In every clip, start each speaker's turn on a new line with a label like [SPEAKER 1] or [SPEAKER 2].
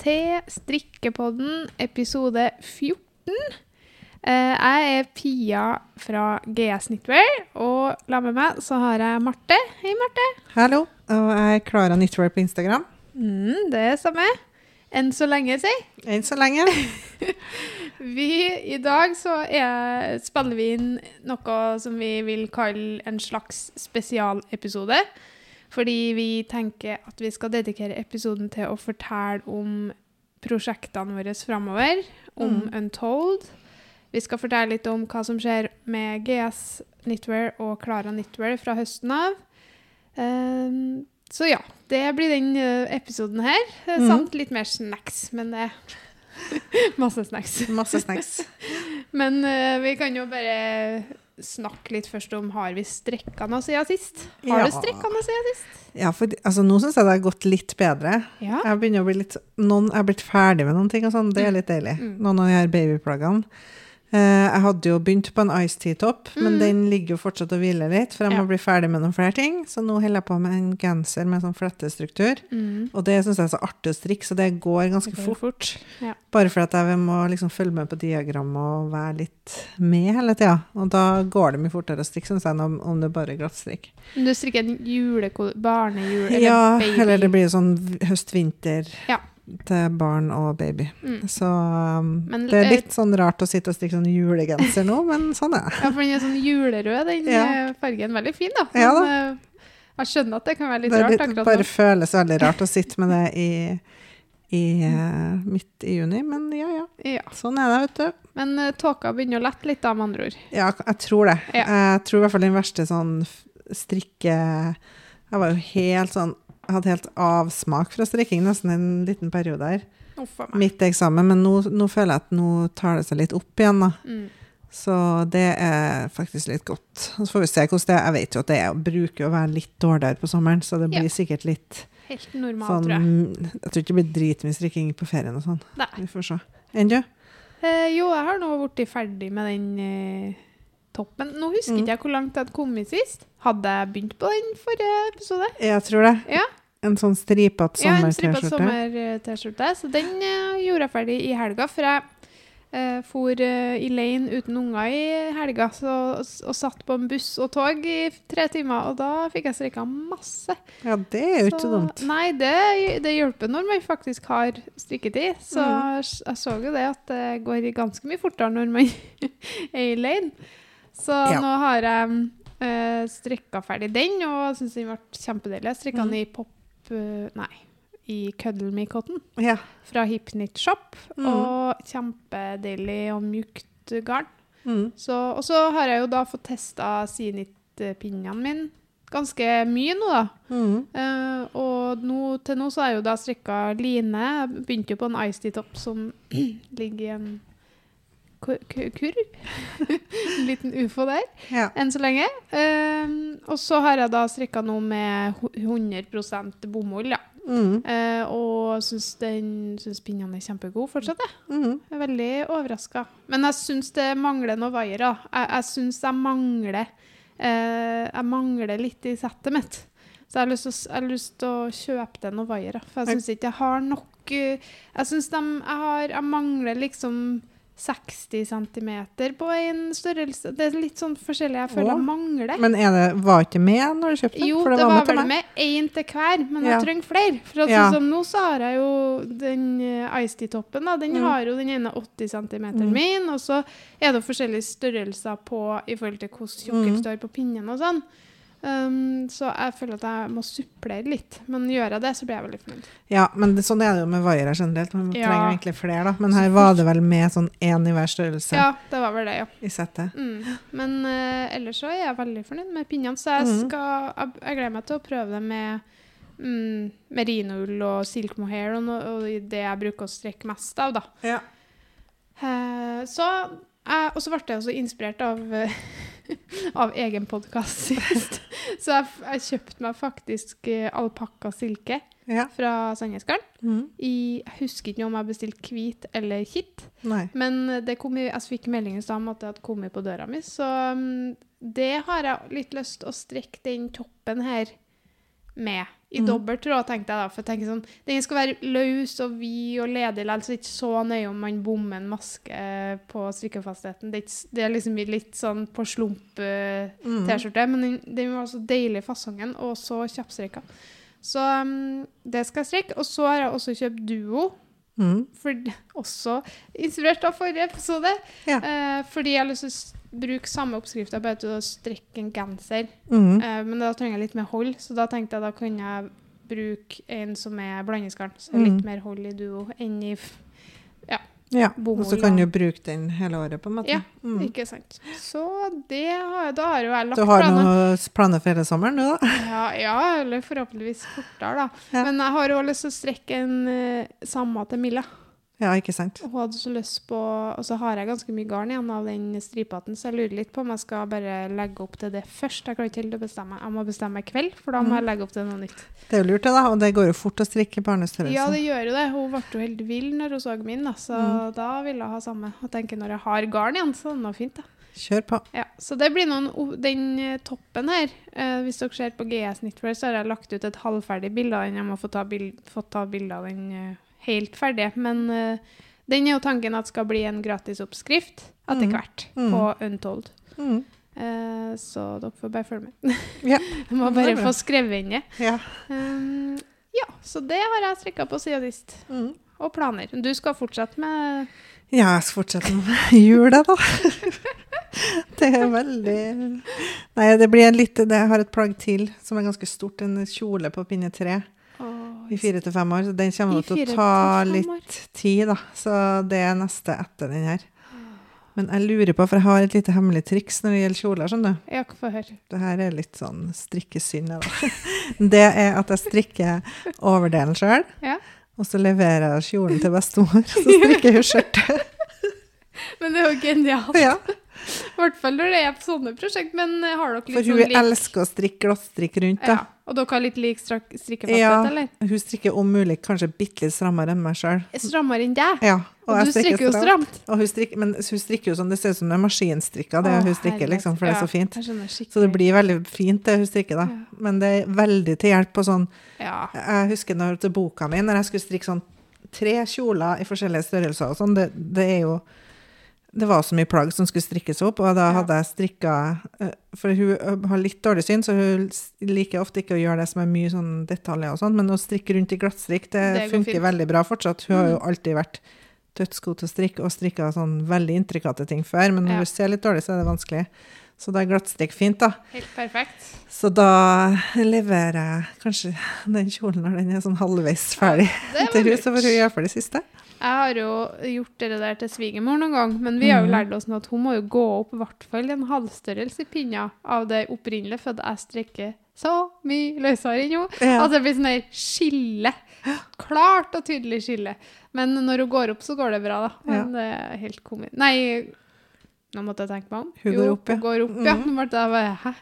[SPEAKER 1] til Strikkepodden episode 14. Eh, jeg er Pia fra GS Knitwear, og la med meg så har jeg Marte. Hei, Marte.
[SPEAKER 2] Hallo, og jeg er Klara Knitwear på Instagram.
[SPEAKER 1] Mm, det er samme. Enn så lenge, si.
[SPEAKER 2] Enn så lenge.
[SPEAKER 1] Vi, I dag så er, spiller vi inn noe som vi vil kalle en slags spesialepisode. Fordi vi tenker at vi skal dedikere episoden til å fortelle om prosjektene våre framover. Om
[SPEAKER 2] Mm.
[SPEAKER 1] Untold. Vi skal fortelle litt om hva som skjer med GS Knitwear og Klara Knitwear fra høsten av. Um, så ja, det blir den eh, episoden her. Mm.
[SPEAKER 2] Mhm.
[SPEAKER 1] Samt litt mer snacks, men det Masse snacks.
[SPEAKER 2] Masse snacks.
[SPEAKER 1] Men uh, vi kan jo bare snakke litt først om har vi strekka noe siden sist. Har
[SPEAKER 2] Ja.
[SPEAKER 1] du strekka noe siden sist?
[SPEAKER 2] Ja, for altså, nå syns jeg det har gått litt bedre.
[SPEAKER 1] Ja.
[SPEAKER 2] Jeg begynner å bli litt noen, Jeg er blitt ferdig med noen ting, og sånn. Det er litt deilig.
[SPEAKER 1] Mm.
[SPEAKER 2] Noen av de her babyplaggene. Eh, jeg hadde jo begynt på en Ice Tea-topp, men
[SPEAKER 1] Mm.
[SPEAKER 2] den ligger jo fortsatt og hviler litt, for jeg må
[SPEAKER 1] Ja.
[SPEAKER 2] bli ferdig med noen flere ting. Så nå holder jeg på med en genser med sånn flettestruktur.
[SPEAKER 1] Mm.
[SPEAKER 2] Og det syns jeg er så artig å strikke, så det går ganske
[SPEAKER 1] Det går
[SPEAKER 2] fort.
[SPEAKER 1] Ja.
[SPEAKER 2] Bare fordi at jeg må liksom følge med på diagrammet og være litt med hele tida. Og da går det mye fortere å strikke, syns jeg, om, om det bare er glattstrikk.
[SPEAKER 1] Men Du strikker en julekode, barnejul eller
[SPEAKER 2] Ja,
[SPEAKER 1] baby?
[SPEAKER 2] eller det blir sånn høst-vinter
[SPEAKER 1] Ja.
[SPEAKER 2] Til barn og baby.
[SPEAKER 1] Mm.
[SPEAKER 2] Så um,
[SPEAKER 1] Men,
[SPEAKER 2] det er
[SPEAKER 1] eh,
[SPEAKER 2] litt sånn rart å sitte og strikke sånn julegenser nå, men sånn er det.
[SPEAKER 1] Ja, for den er sånn julerød, den
[SPEAKER 2] Ja.
[SPEAKER 1] eh, fargen. Veldig fin, da.
[SPEAKER 2] Ja da.
[SPEAKER 1] Men, eh, jeg skjønner at det kan være litt
[SPEAKER 2] Det akkurat
[SPEAKER 1] rart Det
[SPEAKER 2] bare føles veldig rart å sitte med det i, i eh, midt i juni, men ja ja.
[SPEAKER 1] Ja.
[SPEAKER 2] Sånn er det, vet du.
[SPEAKER 1] Men uh, tåka begynner å lette litt, da, med andre ord.
[SPEAKER 2] Ja, jeg tror det.
[SPEAKER 1] Ja.
[SPEAKER 2] Jeg tror i hvert fall den verste sånn strikke Jeg var jo helt sånn hadde helt avsmak fra strikking nesten en liten periode her.
[SPEAKER 1] Meg.
[SPEAKER 2] Midt i eksamen, men nå, nå føler jeg at nå tar det seg litt opp igjen, da.
[SPEAKER 1] Mm.
[SPEAKER 2] Så det er faktisk litt godt. Så får vi se hvordan det er. Jeg vet jo at det er, bruker å være litt dårligere på sommeren, så det
[SPEAKER 1] Ja.
[SPEAKER 2] blir sikkert litt
[SPEAKER 1] Helt normalt,
[SPEAKER 2] sånn
[SPEAKER 1] tror jeg.
[SPEAKER 2] Jeg tror ikke det blir dritmye strikking på ferien og sånn. Vi får se. Enn du?
[SPEAKER 1] Eh, jo, jeg har nå blitt ferdig med den eh, toppen. Nå husker
[SPEAKER 2] Mm.
[SPEAKER 1] jeg hvor langt jeg hadde kommet sist. Hadde jeg begynt på den forrige episode?
[SPEAKER 2] Jeg tror det.
[SPEAKER 1] Ja.
[SPEAKER 2] En sånn stripete
[SPEAKER 1] Ja, en
[SPEAKER 2] sommer-T-skjorte.
[SPEAKER 1] sommer-T-skjorte. Så den uh, gjorde jeg ferdig i helga. For jeg uh, for uh, i Lane uten unger i helga så, og satt på en buss og tog i tre timer. Og da fikk jeg strikka masse.
[SPEAKER 2] ja, det er jo ikke dumt.
[SPEAKER 1] Nei, det, det hjelper når man faktisk har strikketid. Så
[SPEAKER 2] Mm.
[SPEAKER 1] jeg så jo det at det går ganske mye fortere når man er i Lane. Så
[SPEAKER 2] Ja.
[SPEAKER 1] nå har jeg uh, strikka ferdig den, og syns den ble kjempedeilig. Jeg strikka
[SPEAKER 2] Mm.
[SPEAKER 1] den i pop uh, Nei, i Cuddle Me Cotton
[SPEAKER 2] Ja.
[SPEAKER 1] fra Hipnit Shop.
[SPEAKER 2] Mm.
[SPEAKER 1] Og kjempedeilig og mjukt garn.
[SPEAKER 2] Mm.
[SPEAKER 1] Så, og så har jeg jo da fått testa Sinit-pinnene mine ganske mye nå, da.
[SPEAKER 2] Mm.
[SPEAKER 1] Uh, og nå, til nå så har jeg jo da strikka line. Jeg begynte jo på en Ice Tea-topp som ligger i en kurv. en liten ufo der,
[SPEAKER 2] Ja.
[SPEAKER 1] enn så lenge. Um, og så har jeg da strikka noe med hu- 100 bomull, ja.
[SPEAKER 2] Mm.
[SPEAKER 1] Uh, og syns, den, syns pinnene er kjempegode fortsatt, jeg.
[SPEAKER 2] Mm.
[SPEAKER 1] Jeg er veldig overraska. Men jeg syns det mangler noe vaiere. Jeg, jeg syns jeg mangler uh, Jeg mangler litt i settet mitt. Så jeg har lyst til, å kjøpe det noe vaiere. For jeg syns ikke jeg har nok uh, Jeg syns de jeg har Jeg mangler liksom 60 cm på en størrelse. Det er litt sånn forskjellig jeg føler jeg mangler.
[SPEAKER 2] Men det, var ikke med når du kjøpte den?
[SPEAKER 1] Jo, det var
[SPEAKER 2] til
[SPEAKER 1] vel med én til hver, men
[SPEAKER 2] Ja.
[SPEAKER 1] jeg trenger flere. For at
[SPEAKER 2] Ja.
[SPEAKER 1] sånn som nå så har jeg jo den uh, Ice Tea-toppen. Den
[SPEAKER 2] Mm.
[SPEAKER 1] har jo den ene 80 cm
[SPEAKER 2] Mm.
[SPEAKER 1] min, og så er det forskjellige størrelser på i forhold til hvordan tjukkelse
[SPEAKER 2] Mm.
[SPEAKER 1] du på pinnen og sånn. Um, så jeg føler at jeg må supplere litt. Men gjør jeg det, så blir jeg veldig fornøyd.
[SPEAKER 2] Ja, men det, sånn er det jo med vaiere generelt. Man
[SPEAKER 1] Ja.
[SPEAKER 2] trenger egentlig flere, da. Men her var det vel med sånn én i hver størrelse
[SPEAKER 1] Ja, det var vel det, ja.
[SPEAKER 2] i settet.
[SPEAKER 1] Mm. Men uh, ellers så er jeg veldig fornøyd med pinnene, så jeg,
[SPEAKER 2] Mm.
[SPEAKER 1] skal, jeg, jeg gleder meg til å prøve det med mm, merinoull og silk mohair, og, no, og det jeg bruker å strekke mest av, da.
[SPEAKER 2] Ja.
[SPEAKER 1] Uh, så Og så ble jeg også inspirert av, av egen podkast sist. så jeg, jeg kjøpte meg faktisk uh, alpakka silke
[SPEAKER 2] ja.
[SPEAKER 1] fra Sandnesgarden.
[SPEAKER 2] Mm.
[SPEAKER 1] Jeg husker ikke om jeg bestilte hvit eller kitt,
[SPEAKER 2] Nei.
[SPEAKER 1] Men det kom i, jeg fikk melding i stad om at det hadde kommet på døra mi, så mm, det har jeg litt lyst til å strekke den toppen her med. I
[SPEAKER 2] mm.
[SPEAKER 1] dobbelt tråd, tenkte jeg da. For jeg tenker sånn, Den skal være løs og vid og ledig, likevel, så det er ikke så nøye om man bommer en maske på strikkefastheten. Det er, ikke, det er liksom litt sånn på slump eh,
[SPEAKER 2] Mm.
[SPEAKER 1] Men den, den var så deilig i fasongen, og så kjappstrikka. Så um, det skal jeg strikke. Og så har jeg også kjøpt duo,
[SPEAKER 2] Mm.
[SPEAKER 1] for, også inspirert av forrige episode.
[SPEAKER 2] Ja.
[SPEAKER 1] Eh, fordi jeg har lyst til å bruke samme oppskrifta, bare til å strikke en genser.
[SPEAKER 2] Mm.
[SPEAKER 1] Eh, men da trenger jeg litt mer hold, så da tenkte jeg da kunne jeg bruke en som er blandingsgarn. Så er litt
[SPEAKER 2] Mm.
[SPEAKER 1] mer hold i duo enn i
[SPEAKER 2] Ja, og så kan du bruke den hele året, på en måte.
[SPEAKER 1] Ja,
[SPEAKER 2] Mm.
[SPEAKER 1] Ikke sant. Så det har, da har jo jeg lagt
[SPEAKER 2] Du har
[SPEAKER 1] planer.
[SPEAKER 2] noen planer for hele sommeren du, da?
[SPEAKER 1] Ja, ja, eller forhåpentligvis fortere, da.
[SPEAKER 2] Ja.
[SPEAKER 1] Men jeg har òg lyst til å strekke en uh, samme til Milla.
[SPEAKER 2] Ja, ikke sant?
[SPEAKER 1] Hun hadde så lyst på Og så har jeg ganske mye garn igjen av den stripehatten, så jeg lurer litt på om jeg skal bare legge opp til det først. Jeg kan ikke helt bestemme. Jeg må bestemme i kveld, for da må
[SPEAKER 2] Mm.
[SPEAKER 1] jeg legge opp til noe nytt.
[SPEAKER 2] Det er jo lurt, det, da. Og det går jo fort å strikke barnestørrelse.
[SPEAKER 1] Ja, det gjør jo det. Hun ble jo helt vill når hun så min, da, så
[SPEAKER 2] Mm.
[SPEAKER 1] da ville hun ha samme. Og tenker når jeg har garn igjen, så er det noe fint, da.
[SPEAKER 2] Kjør på.
[SPEAKER 1] Ja, så det blir noen Den eh, toppen her, eh, hvis dere ser på GS Knitwear, så har jeg lagt ut et halvferdig bilde av den. Jeg må få ta, få ta bilde av den eh, helt ferdig. Men uh, den er jo tanken at skal bli en gratis oppskrift etter
[SPEAKER 2] Mm.
[SPEAKER 1] hvert
[SPEAKER 2] Mm.
[SPEAKER 1] på Untold.
[SPEAKER 2] Mm.
[SPEAKER 1] Uh, så dere får bare følge med.
[SPEAKER 2] Ja.
[SPEAKER 1] Jeg må bare få skrevet inn det.
[SPEAKER 2] Ja.
[SPEAKER 1] Um, ja, så det har jeg strikka på siden sist.
[SPEAKER 2] Mm.
[SPEAKER 1] Og planer. Du skal fortsette med
[SPEAKER 2] Ja, jeg skal fortsette med jula, da. Det er veldig Nei, det blir en litt Jeg har et plagg til som er ganske stort. En kjole på pinne tre i fire til fem år. Så den kommer til å ta litt tid, da. Så det er neste etter den her. Men jeg lurer på, for jeg har et lite hemmelig triks når det gjelder kjoler. skjønner du.
[SPEAKER 1] Ja, få høre.
[SPEAKER 2] Det her er litt sånn strikkesynd. da. Det er at jeg strikker overdelen sjøl,
[SPEAKER 1] Ja.
[SPEAKER 2] og så leverer jeg kjolen til bestemor. Så strikker hun skjørtet.
[SPEAKER 1] Men det er jo genialt.
[SPEAKER 2] Ja,
[SPEAKER 1] I hvert fall når det er på sånne prosjekt. Men eh, har dere litt
[SPEAKER 2] for
[SPEAKER 1] sånn
[SPEAKER 2] hun
[SPEAKER 1] lik
[SPEAKER 2] elsker å strikke glattstrikk rundt.
[SPEAKER 1] ja. Og dere har litt lik strikkefasthet,
[SPEAKER 2] Ja.
[SPEAKER 1] eller?
[SPEAKER 2] Hun strikker om mulig kanskje bitte litt strammere enn meg sjøl.
[SPEAKER 1] Strammere enn deg.
[SPEAKER 2] Ja,
[SPEAKER 1] Og,
[SPEAKER 2] jeg
[SPEAKER 1] du strikker jo stramt.
[SPEAKER 2] Og hun strikker, men hun strikker jo sånn, det ser ut som det er maskinstrikka, det
[SPEAKER 1] Å,
[SPEAKER 2] hun strikker, liksom, for det er så fint. Så det blir veldig fint, det hun strikker, da.
[SPEAKER 1] Ja.
[SPEAKER 2] Men det er veldig til hjelp på sånn
[SPEAKER 1] Ja.
[SPEAKER 2] Jeg husker når, til boka mi, når jeg skulle strikke sånn tre kjoler i forskjellige størrelser og sånn, det, det er jo Det var så mye plagg som skulle strikkes opp, og da hadde jeg strikka eh, For hun har litt dårlig syn, så hun liker ofte ikke å gjøre det som er mye sånn detaljer og sånn, men å strikke rundt i glattstrikk, det,
[SPEAKER 1] Det
[SPEAKER 2] funker
[SPEAKER 1] fint.
[SPEAKER 2] veldig bra fortsatt. Hun har jo
[SPEAKER 1] Mm.
[SPEAKER 2] alltid vært dødsgod til å strikke, og strikka sånn veldig intrikate ting før, men når
[SPEAKER 1] Ja.
[SPEAKER 2] hun ser litt dårlig, så er det vanskelig. Så da er glattstrikk fint, da.
[SPEAKER 1] Helt perfekt.
[SPEAKER 2] Så da leverer jeg kanskje den kjolen når den er sånn halvveis ferdig
[SPEAKER 1] ja,
[SPEAKER 2] til hun, så får hun gjøre det siste.
[SPEAKER 1] Jeg har jo gjort det der til svigermor noen gang, men vi har jo
[SPEAKER 2] Mhm.
[SPEAKER 1] lært oss nå at hun må jo gå opp i hvert fall en halvstørrelse i pinna av det opprinnelige, for jeg strekker så mye løsere enn henne.
[SPEAKER 2] Ja.
[SPEAKER 1] Altså det blir sånn der skille. Klart og tydelig skille. Men når hun går opp, så går det bra, da. Men det er helt komisk. Nei, nå måtte jeg tenke meg om.
[SPEAKER 2] Hun går opp, ja.
[SPEAKER 1] hun går opp, ja.
[SPEAKER 2] Mhm.
[SPEAKER 1] Nå ble det bare, hæ?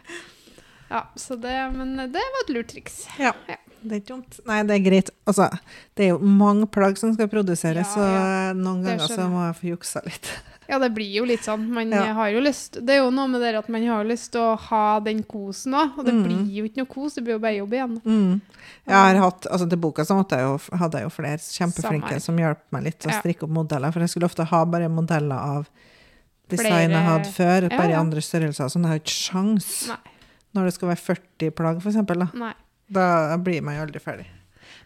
[SPEAKER 1] Ja, så det, men det var et lurt triks.
[SPEAKER 2] Ja.
[SPEAKER 1] Ja.
[SPEAKER 2] Det er ikke dumt. Nei, det er greit. Altså, det er jo mange plagg som skal produseres,
[SPEAKER 1] Ja,
[SPEAKER 2] så
[SPEAKER 1] ja.
[SPEAKER 2] noen ganger så må jeg få juksa litt.
[SPEAKER 1] Ja, det blir jo litt sånn. Man
[SPEAKER 2] Ja.
[SPEAKER 1] har jo lyst Det er jo noe med det at man har lyst til å ha den kosen òg, og det
[SPEAKER 2] Mm.
[SPEAKER 1] blir jo ikke noe kos, det blir jo bare jobb igjen.
[SPEAKER 2] Mm. Jeg har hatt, altså Til boka så jeg jo, hadde jeg jo flere kjempeflinke
[SPEAKER 1] Samme.
[SPEAKER 2] som hjalp meg litt å strikke opp modeller, for jeg skulle ofte ha bare modeller av design jeg hadde før, bare i andre størrelser. Sånn, jeg har jo ikke sjans
[SPEAKER 1] Nei.
[SPEAKER 2] når det skal være 40 plagg, eksempel.
[SPEAKER 1] Nei.
[SPEAKER 2] Da blir man jo aldri ferdig.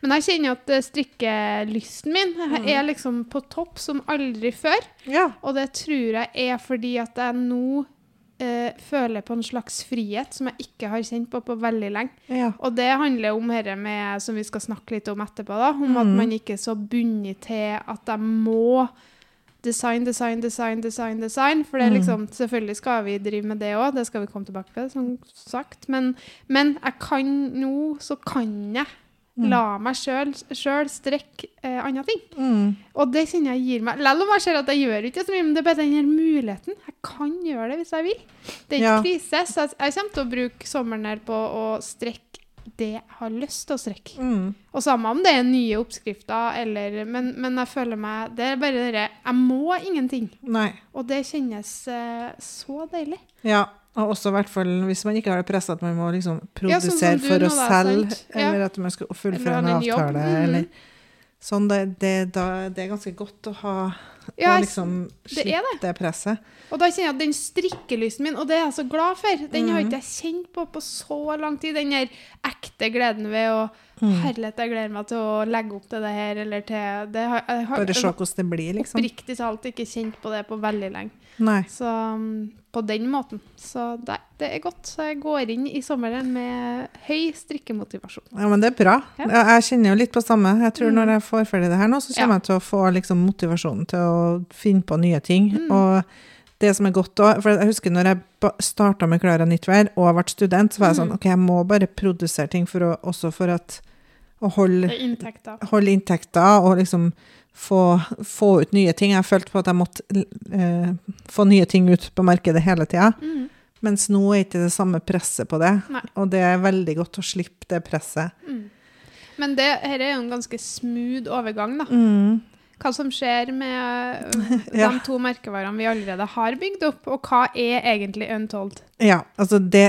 [SPEAKER 1] Men jeg kjenner at eh, strikkelysten min
[SPEAKER 2] Mm.
[SPEAKER 1] er liksom på topp som aldri før.
[SPEAKER 2] Ja.
[SPEAKER 1] Og det tror jeg er fordi at jeg nå eh, føler på en slags frihet som jeg ikke har kjent på på veldig lenge.
[SPEAKER 2] ja.
[SPEAKER 1] Og det handler om dette med, som vi skal snakke litt om etterpå, da, om at
[SPEAKER 2] Mm.
[SPEAKER 1] man ikke er så bundet til at jeg må design, design, design, design, design. For det
[SPEAKER 2] Mm.
[SPEAKER 1] liksom, selvfølgelig skal vi drive med det òg, det skal vi komme tilbake til, som sagt. Men, men jeg kan nå, så kan jeg
[SPEAKER 2] Mm.
[SPEAKER 1] la meg sjøl strekke eh, andre ting.
[SPEAKER 2] Mm.
[SPEAKER 1] Og det kjenner jeg gir meg Selv om jeg ser at jeg gjør ikke så mye, men det er bare den muligheten. Jeg kan gjøre det hvis jeg vil. Det er ikke
[SPEAKER 2] Ja.
[SPEAKER 1] krise. Så jeg, jeg kommer til å bruke sommeren her på å strekke det jeg har lyst til å strekke.
[SPEAKER 2] Mm.
[SPEAKER 1] Og samme om det er nye oppskrifter, eller Men, men jeg føler meg Det er bare det Jeg må ingenting.
[SPEAKER 2] Nei.
[SPEAKER 1] Og det kjennes eh, så deilig.
[SPEAKER 2] Ja. Og også i hvert fall hvis man ikke har det presset at man må liksom
[SPEAKER 1] Ja, sånn
[SPEAKER 2] produsere
[SPEAKER 1] du
[SPEAKER 2] for å selge,
[SPEAKER 1] eller Ja.
[SPEAKER 2] eller at man skal fullføre en
[SPEAKER 1] avtale,
[SPEAKER 2] avtale,
[SPEAKER 1] Mhm.
[SPEAKER 2] sånn. Det, det, da, det er ganske godt å ha
[SPEAKER 1] Ja, og
[SPEAKER 2] liksom
[SPEAKER 1] det
[SPEAKER 2] slippe det presset.
[SPEAKER 1] Og da kjenner jeg at den strikkelysten min, og det er jeg så glad for, den har
[SPEAKER 2] Mhm.
[SPEAKER 1] ikke jeg kjent på på så lang tid. Den der ekte gleden ved å
[SPEAKER 2] Mm.
[SPEAKER 1] Herlighet, jeg gleder meg til å legge opp til det her, eller til det har, Jeg har
[SPEAKER 2] Bare se hvordan det blir, liksom.
[SPEAKER 1] oppriktig talt ikke kjent på det på veldig lenge.
[SPEAKER 2] Nei.
[SPEAKER 1] Så um, på den måten. Så det, det er godt. Så jeg går inn i sommeren med høy strikkemotivasjon.
[SPEAKER 2] Ja, men det er bra.
[SPEAKER 1] Ja.
[SPEAKER 2] Jeg kjenner jo litt på samme. Jeg tror
[SPEAKER 1] Mm.
[SPEAKER 2] når jeg får ferdig det her nå, så kommer
[SPEAKER 1] Ja.
[SPEAKER 2] jeg til å få liksom motivasjonen til å finne på nye ting.
[SPEAKER 1] Mm.
[SPEAKER 2] Og det som er godt òg For jeg husker når jeg starta med Klara Knitwear og ble student, så var jeg sånn
[SPEAKER 1] Mm.
[SPEAKER 2] OK, jeg må bare produsere ting for å, også for at å holde,
[SPEAKER 1] er inntekter.
[SPEAKER 2] holde inntekter og liksom få, få ut nye ting. Jeg følte på at jeg måtte eh, få nye ting ut på markedet hele tida.
[SPEAKER 1] Mm.
[SPEAKER 2] Mens nå er ikke det samme presset på det.
[SPEAKER 1] Nei.
[SPEAKER 2] Og det er veldig godt å slippe det presset.
[SPEAKER 1] Mm. Men det, her er jo en ganske smooth overgang, da.
[SPEAKER 2] Mm.
[SPEAKER 1] Hva som skjer med de to merkevarene vi allerede har bygd opp, og hva er egentlig Untold?
[SPEAKER 2] Ja, altså det,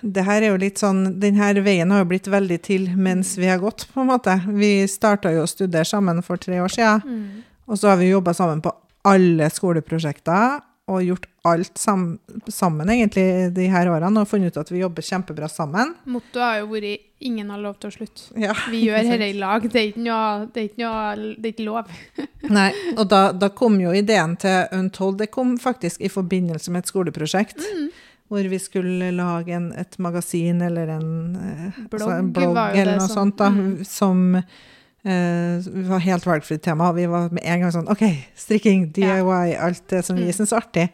[SPEAKER 2] det her er jo litt sånn Den her veien har jo blitt veldig til mens vi har gått, på en måte. Vi starta jo å studere sammen for tre år siden, og så har vi jobba sammen på alle skoleprosjekter og gjort alt sam, sammen egentlig de her årene og funnet ut at vi jobber kjempebra sammen.
[SPEAKER 1] Mottoet har jo vært 'ingen har lov til å slutte'.
[SPEAKER 2] Ja,
[SPEAKER 1] Vi gjør dette i lag. Det er ikke noe, det er ikke, noe, det er ikke lov.
[SPEAKER 2] Nei, og da, da kom jo ideen til Untold, det kom faktisk i forbindelse med et skoleprosjekt.
[SPEAKER 1] Mm.
[SPEAKER 2] Hvor vi skulle lage en, et magasin eller en eh,
[SPEAKER 1] Blogg
[SPEAKER 2] altså en blogg eller noe sånt da,
[SPEAKER 1] mm.
[SPEAKER 2] som eh, var helt valgfritt tema. og Vi var med en gang sånn OK, strikking, DIY, alt det som vi
[SPEAKER 1] Mm.
[SPEAKER 2] syns artig.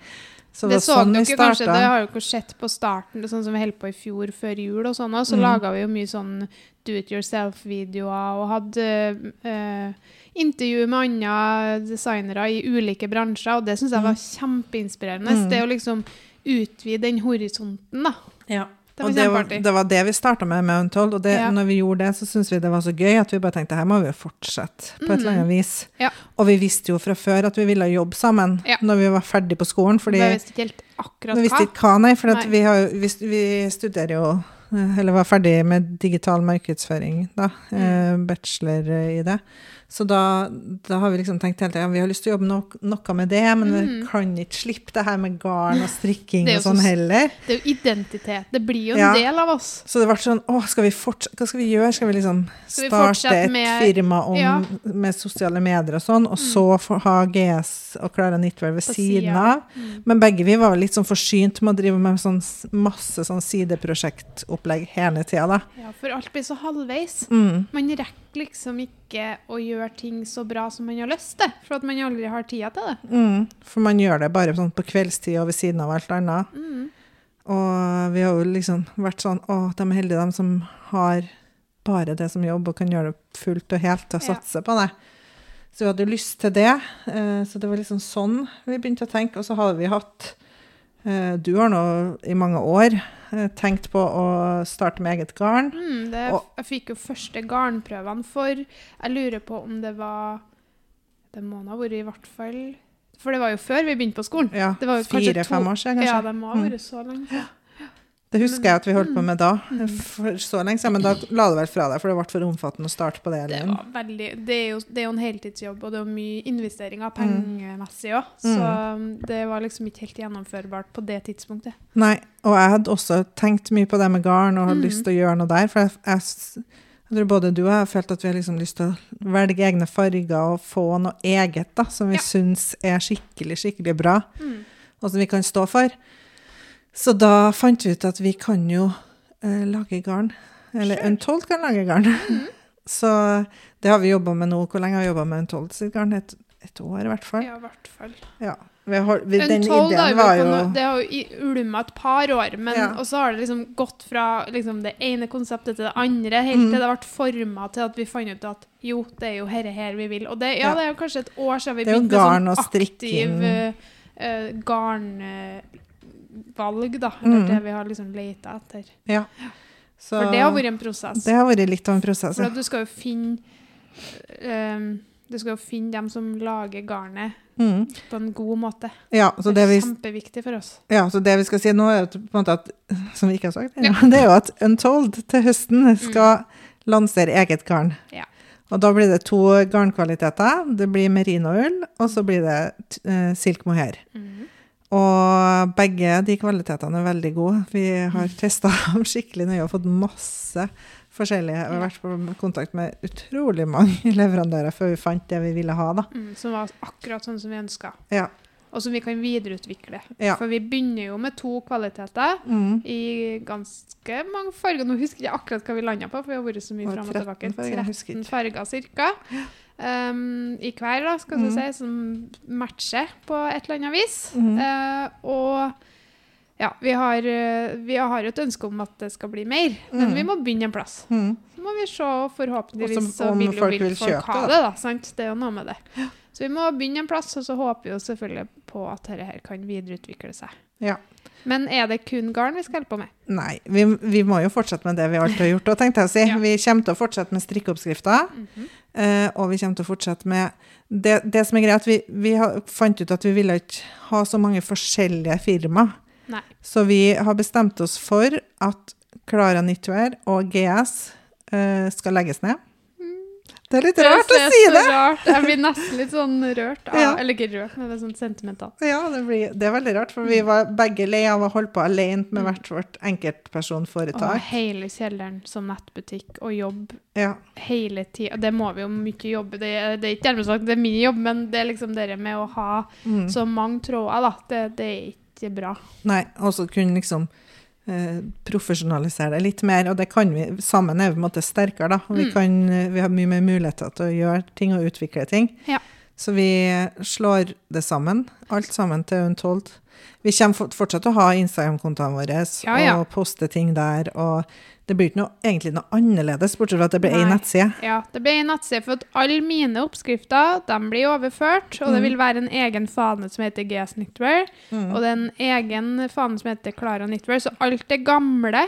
[SPEAKER 2] Så
[SPEAKER 1] Det
[SPEAKER 2] det
[SPEAKER 1] så
[SPEAKER 2] sånn
[SPEAKER 1] dere
[SPEAKER 2] vi
[SPEAKER 1] kanskje, det har ikke sett på starten, sånn som vi holdt på i fjor før jul og sånn, så
[SPEAKER 2] Mm.
[SPEAKER 1] laga vi jo mye sånn do it yourself-videoer og hadde eh, intervju med andre designere i ulike bransjer, og det syns jeg var kjempeinspirerende.
[SPEAKER 2] Mm.
[SPEAKER 1] Det å liksom utvide den horisonten, da.
[SPEAKER 2] Ja.
[SPEAKER 1] Det var
[SPEAKER 2] og det var, det var det vi starta med med Untold, og det,
[SPEAKER 1] Ja.
[SPEAKER 2] når vi gjorde det, så syntes vi det var så gøy at vi bare tenkte her må vi jo fortsette på et eller annet vis.
[SPEAKER 1] Mm. Ja.
[SPEAKER 2] Og vi visste jo fra før at vi ville jobbe sammen
[SPEAKER 1] Ja.
[SPEAKER 2] når vi var ferdig på skolen, fordi
[SPEAKER 1] Vi visste ikke helt akkurat
[SPEAKER 2] Vi visste ikke hva, nei, for vi, har, vi, vi studerer jo eh, Eller var ferdig med digital markedsføring, da.
[SPEAKER 1] Mm.
[SPEAKER 2] eh, Bachelor i det. Så da, da har vi liksom tenkt hele tida vi har lyst til å jobbe no noe med det, men vi
[SPEAKER 1] Mm.
[SPEAKER 2] kan ikke slippe det her med garn og strikking og sånn
[SPEAKER 1] så-
[SPEAKER 2] heller.
[SPEAKER 1] Det er jo identitet. Det blir jo en
[SPEAKER 2] Ja.
[SPEAKER 1] del av oss.
[SPEAKER 2] Så det ble sånn Å, skal vi Hva skal vi gjøre? Skal vi liksom
[SPEAKER 1] Skal vi
[SPEAKER 2] starte et
[SPEAKER 1] med-
[SPEAKER 2] firma om,
[SPEAKER 1] Ja. Mm.
[SPEAKER 2] med sosiale medier og sånn, og så få ha GS og Klara Knitwear ved siden
[SPEAKER 1] siden.
[SPEAKER 2] av?
[SPEAKER 1] Mm.
[SPEAKER 2] Men begge vi var litt sånn forsynt med å drive med sånn masse sånn sideprosjektopplegg hele tida, da.
[SPEAKER 1] Ja, for alt blir så halvveis.
[SPEAKER 2] Mm.
[SPEAKER 1] Man rekker liksom ikke å gjøre ting så bra som man har lyst til, for at man aldri har tida til det.
[SPEAKER 2] Mm. For man gjør det bare sånn på kveldstid og ved siden av alt annet.
[SPEAKER 1] Mm.
[SPEAKER 2] Og vi har jo liksom vært sånn Å, de er heldige, de som har bare det som jobb og kan gjøre det fullt og helt og
[SPEAKER 1] Ja.
[SPEAKER 2] satse på det. Så vi hadde lyst til det. eh, Så det var liksom sånn vi begynte å tenke. Og så hadde vi hatt Du har nå i mange år eh, tenkt på å starte med eget garn.
[SPEAKER 1] Mm, det, jeg fikk jo første garnprøvene for Jeg lurer på om det var Det må ha vært i hvert fall For det var jo før vi begynte på skolen.
[SPEAKER 2] Ja,
[SPEAKER 1] Det var jo kanskje
[SPEAKER 2] Fire-fem år siden, kanskje.
[SPEAKER 1] Ja, det må ha
[SPEAKER 2] Mm.
[SPEAKER 1] vært så lenge siden.
[SPEAKER 2] Det husker jeg at vi holdt på med da.
[SPEAKER 1] Mm.
[SPEAKER 2] For så lenge siden, men da la du vel fra deg, for det ble for omfattende å starte på det.
[SPEAKER 1] Det, var veldig, det, er jo, det er jo en heltidsjobb, og det er mye investeringer
[SPEAKER 2] Mm.
[SPEAKER 1] pengemessig òg. Så um, det var liksom ikke helt gjennomførbart på det tidspunktet.
[SPEAKER 2] Nei, og jeg hadde også tenkt mye på det med garn og hadde
[SPEAKER 1] mm.
[SPEAKER 2] lyst til å gjøre noe der. For jeg, jeg, jeg tror både du og jeg har følt at vi har liksom lyst til å velge egne farger og få noe eget da, som vi
[SPEAKER 1] Ja.
[SPEAKER 2] syns er skikkelig, skikkelig bra,
[SPEAKER 1] Mm.
[SPEAKER 2] og som vi kan stå for. Så da fant vi ut at vi kan jo eh, lage garn. Eller
[SPEAKER 1] Sure.
[SPEAKER 2] Untold kan lage garn.
[SPEAKER 1] Mhm.
[SPEAKER 2] Så det har vi jobba med nå. Hvor lenge har vi jobba med Untold sitt garn? Et, et år, i hvert fall.
[SPEAKER 1] Ja, i hvert fall.
[SPEAKER 2] Ja. Vi har, vi, den
[SPEAKER 1] Untold
[SPEAKER 2] ideen var jo
[SPEAKER 1] noe- Det har jo ulma et par år, men
[SPEAKER 2] Ja.
[SPEAKER 1] og så har det liksom gått fra liksom, det ene konseptet til det andre, helt
[SPEAKER 2] Mm.
[SPEAKER 1] til det ble forma til at vi fant ut at jo, det er jo herre her vi vil. Og det, ja,
[SPEAKER 2] Ja.
[SPEAKER 1] det er jo kanskje et år siden vi begynte med
[SPEAKER 2] garn
[SPEAKER 1] sånn
[SPEAKER 2] og strikking.
[SPEAKER 1] aktiv uh, garnvalg, da.
[SPEAKER 2] Mm.
[SPEAKER 1] Eller det vi har liksom leita etter.
[SPEAKER 2] Ja. Så
[SPEAKER 1] For det har vært en prosess.
[SPEAKER 2] det har vært litt av en prosess.
[SPEAKER 1] For at du skal jo finne um, Du skal jo finne dem som lager garnet
[SPEAKER 2] Mm.
[SPEAKER 1] på en god måte.
[SPEAKER 2] Ja, så
[SPEAKER 1] Det
[SPEAKER 2] det
[SPEAKER 1] er
[SPEAKER 2] vi
[SPEAKER 1] kjempeviktig for oss.
[SPEAKER 2] Ja, så det vi skal si nå, er at, på en måte at, som vi ikke har sagt, ja, det er jo at Untold til høsten skal lansere eget garn.
[SPEAKER 1] Ja.
[SPEAKER 2] Og da blir det to garnkvaliteter. Det blir merinoull, og så blir det uh, silk mohair.
[SPEAKER 1] Mhm.
[SPEAKER 2] Og begge de kvalitetene er veldig gode. Vi har testa dem skikkelig nøye og fått masse forskjellige. Vi har vært på kontakt med utrolig mange leverandører før vi fant det vi ville ha, da.
[SPEAKER 1] Mm, som var akkurat sånn som vi ønska.
[SPEAKER 2] Ja.
[SPEAKER 1] Og som vi kan videreutvikle.
[SPEAKER 2] Ja.
[SPEAKER 1] For vi begynner jo med to kvaliteter
[SPEAKER 2] Mm.
[SPEAKER 1] i ganske mange farger. Nå husker jeg akkurat hva vi landa på, for vi har vært så mye fram og tilbake.
[SPEAKER 2] 13 farger, jeg
[SPEAKER 1] 13 farger cirka. Um, I hver, da, skal vi
[SPEAKER 2] Mm.
[SPEAKER 1] si, som matcher på et eller annet vis.
[SPEAKER 2] Mm.
[SPEAKER 1] Uh, og ja, vi har, eh, vi har et ønske om at det skal bli mer, men
[SPEAKER 2] Mm.
[SPEAKER 1] vi må begynne en plass.
[SPEAKER 2] Mm.
[SPEAKER 1] Så må vi se, forhåpentligvis
[SPEAKER 2] Og
[SPEAKER 1] så vil
[SPEAKER 2] folk
[SPEAKER 1] vil folk
[SPEAKER 2] kjøpe
[SPEAKER 1] ha
[SPEAKER 2] det,
[SPEAKER 1] da. Sant? Det er jo noe med det. Så vi må begynne en plass, og så håper vi jo selvfølgelig på at dette her kan videreutvikle seg.
[SPEAKER 2] Ja.
[SPEAKER 1] Men er det kun garn vi skal holde på med?
[SPEAKER 2] Nei, vi, vi må jo fortsette med det vi alltid har gjort. Og tenkte jeg å si,
[SPEAKER 1] Ja.
[SPEAKER 2] Vi kommer til å fortsette med strikkeoppskrifter,
[SPEAKER 1] Mm
[SPEAKER 2] -hmm. og vi kommer til å fortsette med det, det som er greit, vi, vi har, fant ut at vi ville ikke ha så mange forskjellige firma.
[SPEAKER 1] Nei.
[SPEAKER 2] Så vi har bestemt oss for at Klara Knitwear og GS eh, skal legges ned. Det er litt rart å si det!
[SPEAKER 1] Rart. Jeg blir nesten litt sånn rørt. Av,
[SPEAKER 2] Ja.
[SPEAKER 1] Eller ikke rørt, men det er sånn sentimental.
[SPEAKER 2] Ja, det, blir, det er veldig rart, for vi var begge lei av å holde på alene med hvert vårt enkeltpersonforetak.
[SPEAKER 1] Og hele kjelleren som nettbutikk og jobb
[SPEAKER 2] Ja.
[SPEAKER 1] hele tida. Det må vi jo mye jobbe Det, det er ikke dermed sagt det er min jobb, men det er liksom det med å ha
[SPEAKER 2] Mm.
[SPEAKER 1] så mange tråder, da. Det, det er ikke bra.
[SPEAKER 2] Nei, og så kunne liksom eh, profesjonalisere det litt mer, og det kan vi. Sammen er vi på en måte sterkere, da. Vi,
[SPEAKER 1] Mm.
[SPEAKER 2] kan, eh, vi har mye mer muligheter til å gjøre ting og utvikle ting.
[SPEAKER 1] Ja.
[SPEAKER 2] Så vi slår det sammen, alt sammen til Untold. Vi kommer fortsatt til å ha Instagram-kontoene våre
[SPEAKER 1] Ja, ja.
[SPEAKER 2] og poste ting der, og det blir ikke noe, egentlig noe annerledes, bortsett fra at det blir én nettside.
[SPEAKER 1] Ja, det blir en nettside, for at alle mine oppskrifter de blir overført, og det
[SPEAKER 2] Mm.
[SPEAKER 1] vil være en egen fane som heter GS Knitwear,
[SPEAKER 2] Mm.
[SPEAKER 1] og det er en egen fane som heter Klara Knitwear, så alt det gamle,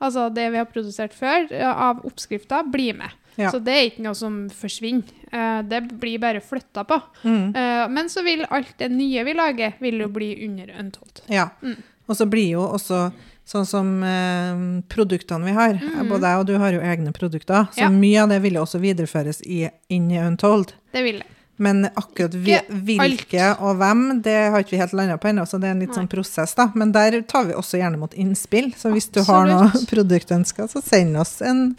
[SPEAKER 1] altså det vi har produsert før, av oppskrifter, blir med.
[SPEAKER 2] Ja.
[SPEAKER 1] Så det er ikke noe som forsvinner. Eh, det blir bare flytta på.
[SPEAKER 2] Mm.
[SPEAKER 1] Eh, men så vil alt det nye vi lager, vil jo bli under Untold.
[SPEAKER 2] Ja.
[SPEAKER 1] Mm.
[SPEAKER 2] Og så blir jo også sånn som eh, produktene vi har.
[SPEAKER 1] Mm.
[SPEAKER 2] Både jeg og du har jo egne produkter, så
[SPEAKER 1] Ja.
[SPEAKER 2] mye av det vil jo også videreføres i, inn i Untold.
[SPEAKER 1] Det vil det.
[SPEAKER 2] Men akkurat vi,
[SPEAKER 1] hvilke
[SPEAKER 2] hvilke og hvem, det har ikke vi helt landa på ennå, så det er en litt
[SPEAKER 1] Nei.
[SPEAKER 2] sånn prosess, da. Men der tar vi også gjerne mot innspill. Så hvis du har noe produktønsker, så send oss en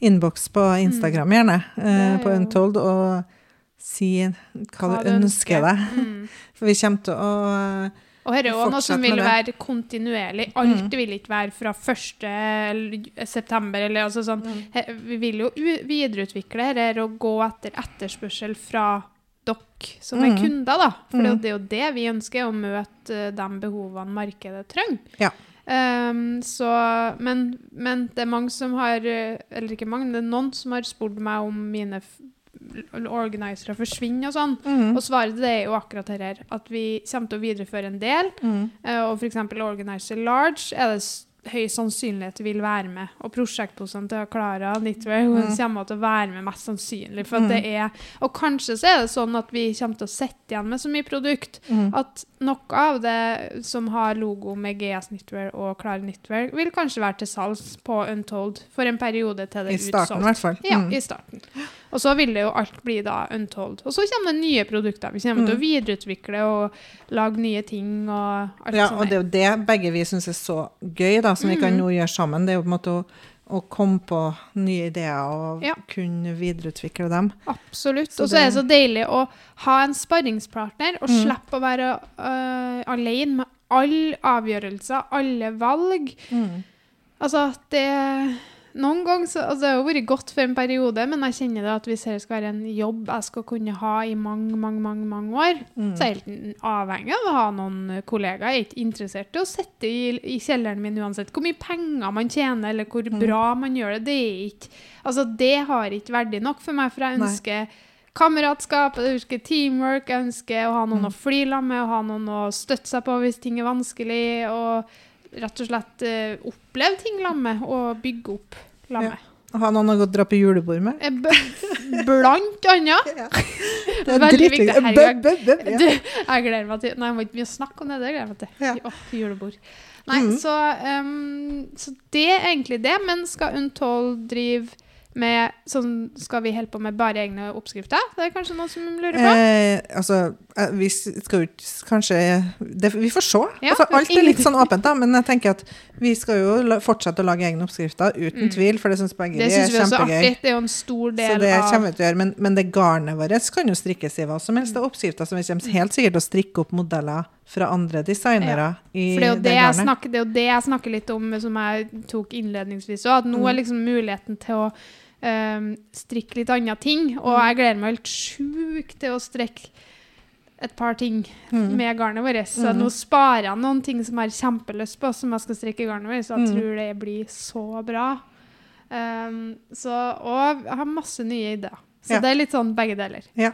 [SPEAKER 2] innboks på Instagram, gjerne, eh, på Untold, og si hva, du ønsker deg.
[SPEAKER 1] Mm.
[SPEAKER 2] For vi kommer til å
[SPEAKER 1] Og dette er jo noe som vil være kontinuerlig. Alt
[SPEAKER 2] Mm.
[SPEAKER 1] vil ikke være fra 1. september. Eller, altså sånn.
[SPEAKER 2] Mm.
[SPEAKER 1] Vi vil jo videreutvikle dette og gå etter etterspørsel fra dere som er
[SPEAKER 2] Mm.
[SPEAKER 1] kunder. da. For det er jo-
[SPEAKER 2] Mm.
[SPEAKER 1] det er jo det vi ønsker, å møte eh, de behovene markedet trenger.
[SPEAKER 2] Ja.
[SPEAKER 1] Um, så, men, men det er mange som har Eller ikke mange, det er noen som har spurt meg om mine organisere forsvinner og sånn.
[SPEAKER 2] Mm.
[SPEAKER 1] Og svaret det er jo akkurat her, at vi kommer til å videreføre en del.
[SPEAKER 2] Mm.
[SPEAKER 1] Uh, Og f.eks. Organizer Large er det høy sannsynlighet vil være med. Og prosjektposene til Klara Knitwear hun
[SPEAKER 2] Mm.
[SPEAKER 1] kommer til å være med mest sannsynlig. For
[SPEAKER 2] Mm.
[SPEAKER 1] det er, og kanskje så er det sånn at vi kommer til å sitte igjen med så mye produkt
[SPEAKER 2] Mm.
[SPEAKER 1] at noe av det som har logo med GS Knitwear og Klara Knitwear, vil kanskje være til salgs på Untold for en periode til det
[SPEAKER 2] I
[SPEAKER 1] er
[SPEAKER 2] starten, i hvert fall.
[SPEAKER 1] Ja,
[SPEAKER 2] Mm.
[SPEAKER 1] i starten. Og så vil det jo alt bli da Untold. Og så kommer det nye produkter. Vi kommer til å
[SPEAKER 2] Mm.
[SPEAKER 1] videreutvikle og lage nye ting og alt
[SPEAKER 2] Ja,
[SPEAKER 1] sånt.
[SPEAKER 2] og det er jo det begge vi syns er så gøy, da, som vi kan
[SPEAKER 1] Mhm.
[SPEAKER 2] nå gjøre sammen. Det er jo på en måte å, å komme på nye ideer og
[SPEAKER 1] Ja.
[SPEAKER 2] kunne videreutvikle dem.
[SPEAKER 1] Absolutt. Og så er det
[SPEAKER 2] det-
[SPEAKER 1] så deilig å ha en sparringspartner og
[SPEAKER 2] Mm.
[SPEAKER 1] slippe å være uh, alene med alle avgjørelser, alle valg. Altså, det Noen ganger så altså, Det har jo vært godt for en periode, men jeg kjenner det at hvis det skal være en jobb jeg skal kunne ha i mange, mange, mange, mange år,
[SPEAKER 2] Mm.
[SPEAKER 1] så er jeg helt avhengig av å ha noen kollegaer. Jeg er ikke interessert i å sitte i, i kjelleren min uansett hvor mye penger man tjener, eller hvor
[SPEAKER 2] Mm.
[SPEAKER 1] bra man gjør det. Det er ikke Altså, det har ikke verdi nok for meg, for jeg
[SPEAKER 2] Nei.
[SPEAKER 1] ønsker kameratskap, jeg ønsker teamwork, jeg ønsker å ha noen
[SPEAKER 2] Mm.
[SPEAKER 1] å flire med, å ha noen å støtte seg på hvis ting er vanskelig, og rett og slett uh, oppleve ting sammen og bygge opp sammen
[SPEAKER 2] Ja.
[SPEAKER 1] Har
[SPEAKER 2] Ha noen å gå og dra på julebord med.
[SPEAKER 1] Eh, Blant annet.
[SPEAKER 2] Ja.
[SPEAKER 1] Veldig viktig. Herregud.
[SPEAKER 2] Bøb, bøb, bøb, ja.
[SPEAKER 1] Du, jeg gleder meg til Nei, jeg må ikke mye snakke om det. Det gleder jeg meg til.
[SPEAKER 2] Ja.
[SPEAKER 1] Åh, julebord. Nei,
[SPEAKER 2] Mhm.
[SPEAKER 1] så, um, så det er egentlig det. Men skal Untold drive med sånn Skal vi holde på med bare egne oppskrifter? Det er kanskje noen som lurer på?
[SPEAKER 2] Eh, altså, eh, vi skal jo kanskje det, Vi får se.
[SPEAKER 1] Ja,
[SPEAKER 2] altså, alt er litt sånn åpent, da. Men jeg tenker at vi skal jo fortsette å lage egne oppskrifter, uten
[SPEAKER 1] Mm.
[SPEAKER 2] tvil. For det syns begge
[SPEAKER 1] Det
[SPEAKER 2] synes
[SPEAKER 1] syns vi er
[SPEAKER 2] kjempegøy.
[SPEAKER 1] artig. Det er jo en stor
[SPEAKER 2] Så
[SPEAKER 1] del
[SPEAKER 2] det
[SPEAKER 1] av
[SPEAKER 2] kommer vi til å gjøre. Men, men det garnet vårt kan jo strikkes i hva som helst. Det er oppskrifter som vi kommer helt sikkert til å strikke opp modeller fra andre designere i
[SPEAKER 1] For det er, jo
[SPEAKER 2] det
[SPEAKER 1] det, jeg snakker, det det jeg snakker litt om, som jeg tok innledningsvis òg. At nå
[SPEAKER 2] Mm.
[SPEAKER 1] er liksom muligheten til å strikke litt andre ting. Og
[SPEAKER 2] Mm.
[SPEAKER 1] jeg gleder meg helt sjukt til å strekke et par ting
[SPEAKER 2] Mm.
[SPEAKER 1] med garnet vårt. Så
[SPEAKER 2] Mm.
[SPEAKER 1] nå sparer jeg noen ting som jeg har kjempelyst på, som jeg skal strikke i garnet vårt. Så jeg tror det blir så bra. Um, så, og jeg har masse nye ideer. Så
[SPEAKER 2] Ja.
[SPEAKER 1] det er litt sånn begge deler.
[SPEAKER 2] Ja.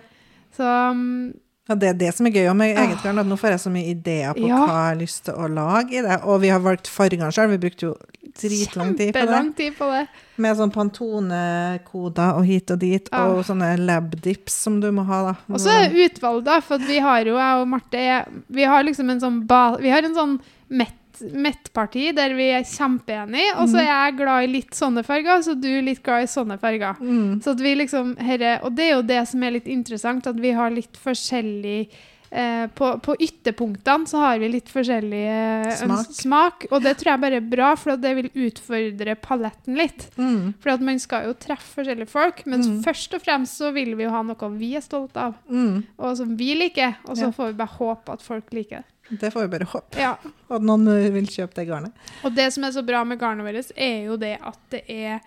[SPEAKER 1] Så um,
[SPEAKER 2] Ja, det er det som er gøy med eget
[SPEAKER 1] Ah.
[SPEAKER 2] garn. At nå får jeg så mye ideer på
[SPEAKER 1] Ja.
[SPEAKER 2] hva jeg har lyst til å lage i det. Og vi har valgt fargene sjøl. Vi brukte jo dritlang tid på det.
[SPEAKER 1] tid på det.
[SPEAKER 2] Med sånn Pantone-koder og hit og dit,
[SPEAKER 1] ja.
[SPEAKER 2] og sånne lab-dips som du må ha, da.
[SPEAKER 1] Og så er det utvalg, da, for vi har jo, jeg og Marte, vi har liksom en sånn ba, Vi har en sånn mett Mett-parti der vi er kjempeenige, og så er jeg glad i litt sånne farger, så du er litt glad i sånne farger.
[SPEAKER 2] mm.
[SPEAKER 1] Så at vi liksom, herre, Og det er jo det som er litt interessant, at vi har litt forskjellig eh, på, på ytterpunktene så har vi litt forskjellig eh,
[SPEAKER 2] Smak.
[SPEAKER 1] smak, og det tror jeg bare er bra, for det vil utfordre paletten litt.
[SPEAKER 2] Mm.
[SPEAKER 1] For at man skal jo treffe forskjellige folk, men
[SPEAKER 2] Mm.
[SPEAKER 1] først og fremst så vil vi jo ha noe vi er stolte av
[SPEAKER 2] Mm.
[SPEAKER 1] og som vi liker, og så
[SPEAKER 2] Ja.
[SPEAKER 1] får vi bare håpe at folk liker det.
[SPEAKER 2] Det får vi bare håpe.
[SPEAKER 1] Ja.
[SPEAKER 2] At noen eh, vil kjøpe det garnet.
[SPEAKER 1] Og det som er så bra med garnet vårt, er jo det at det er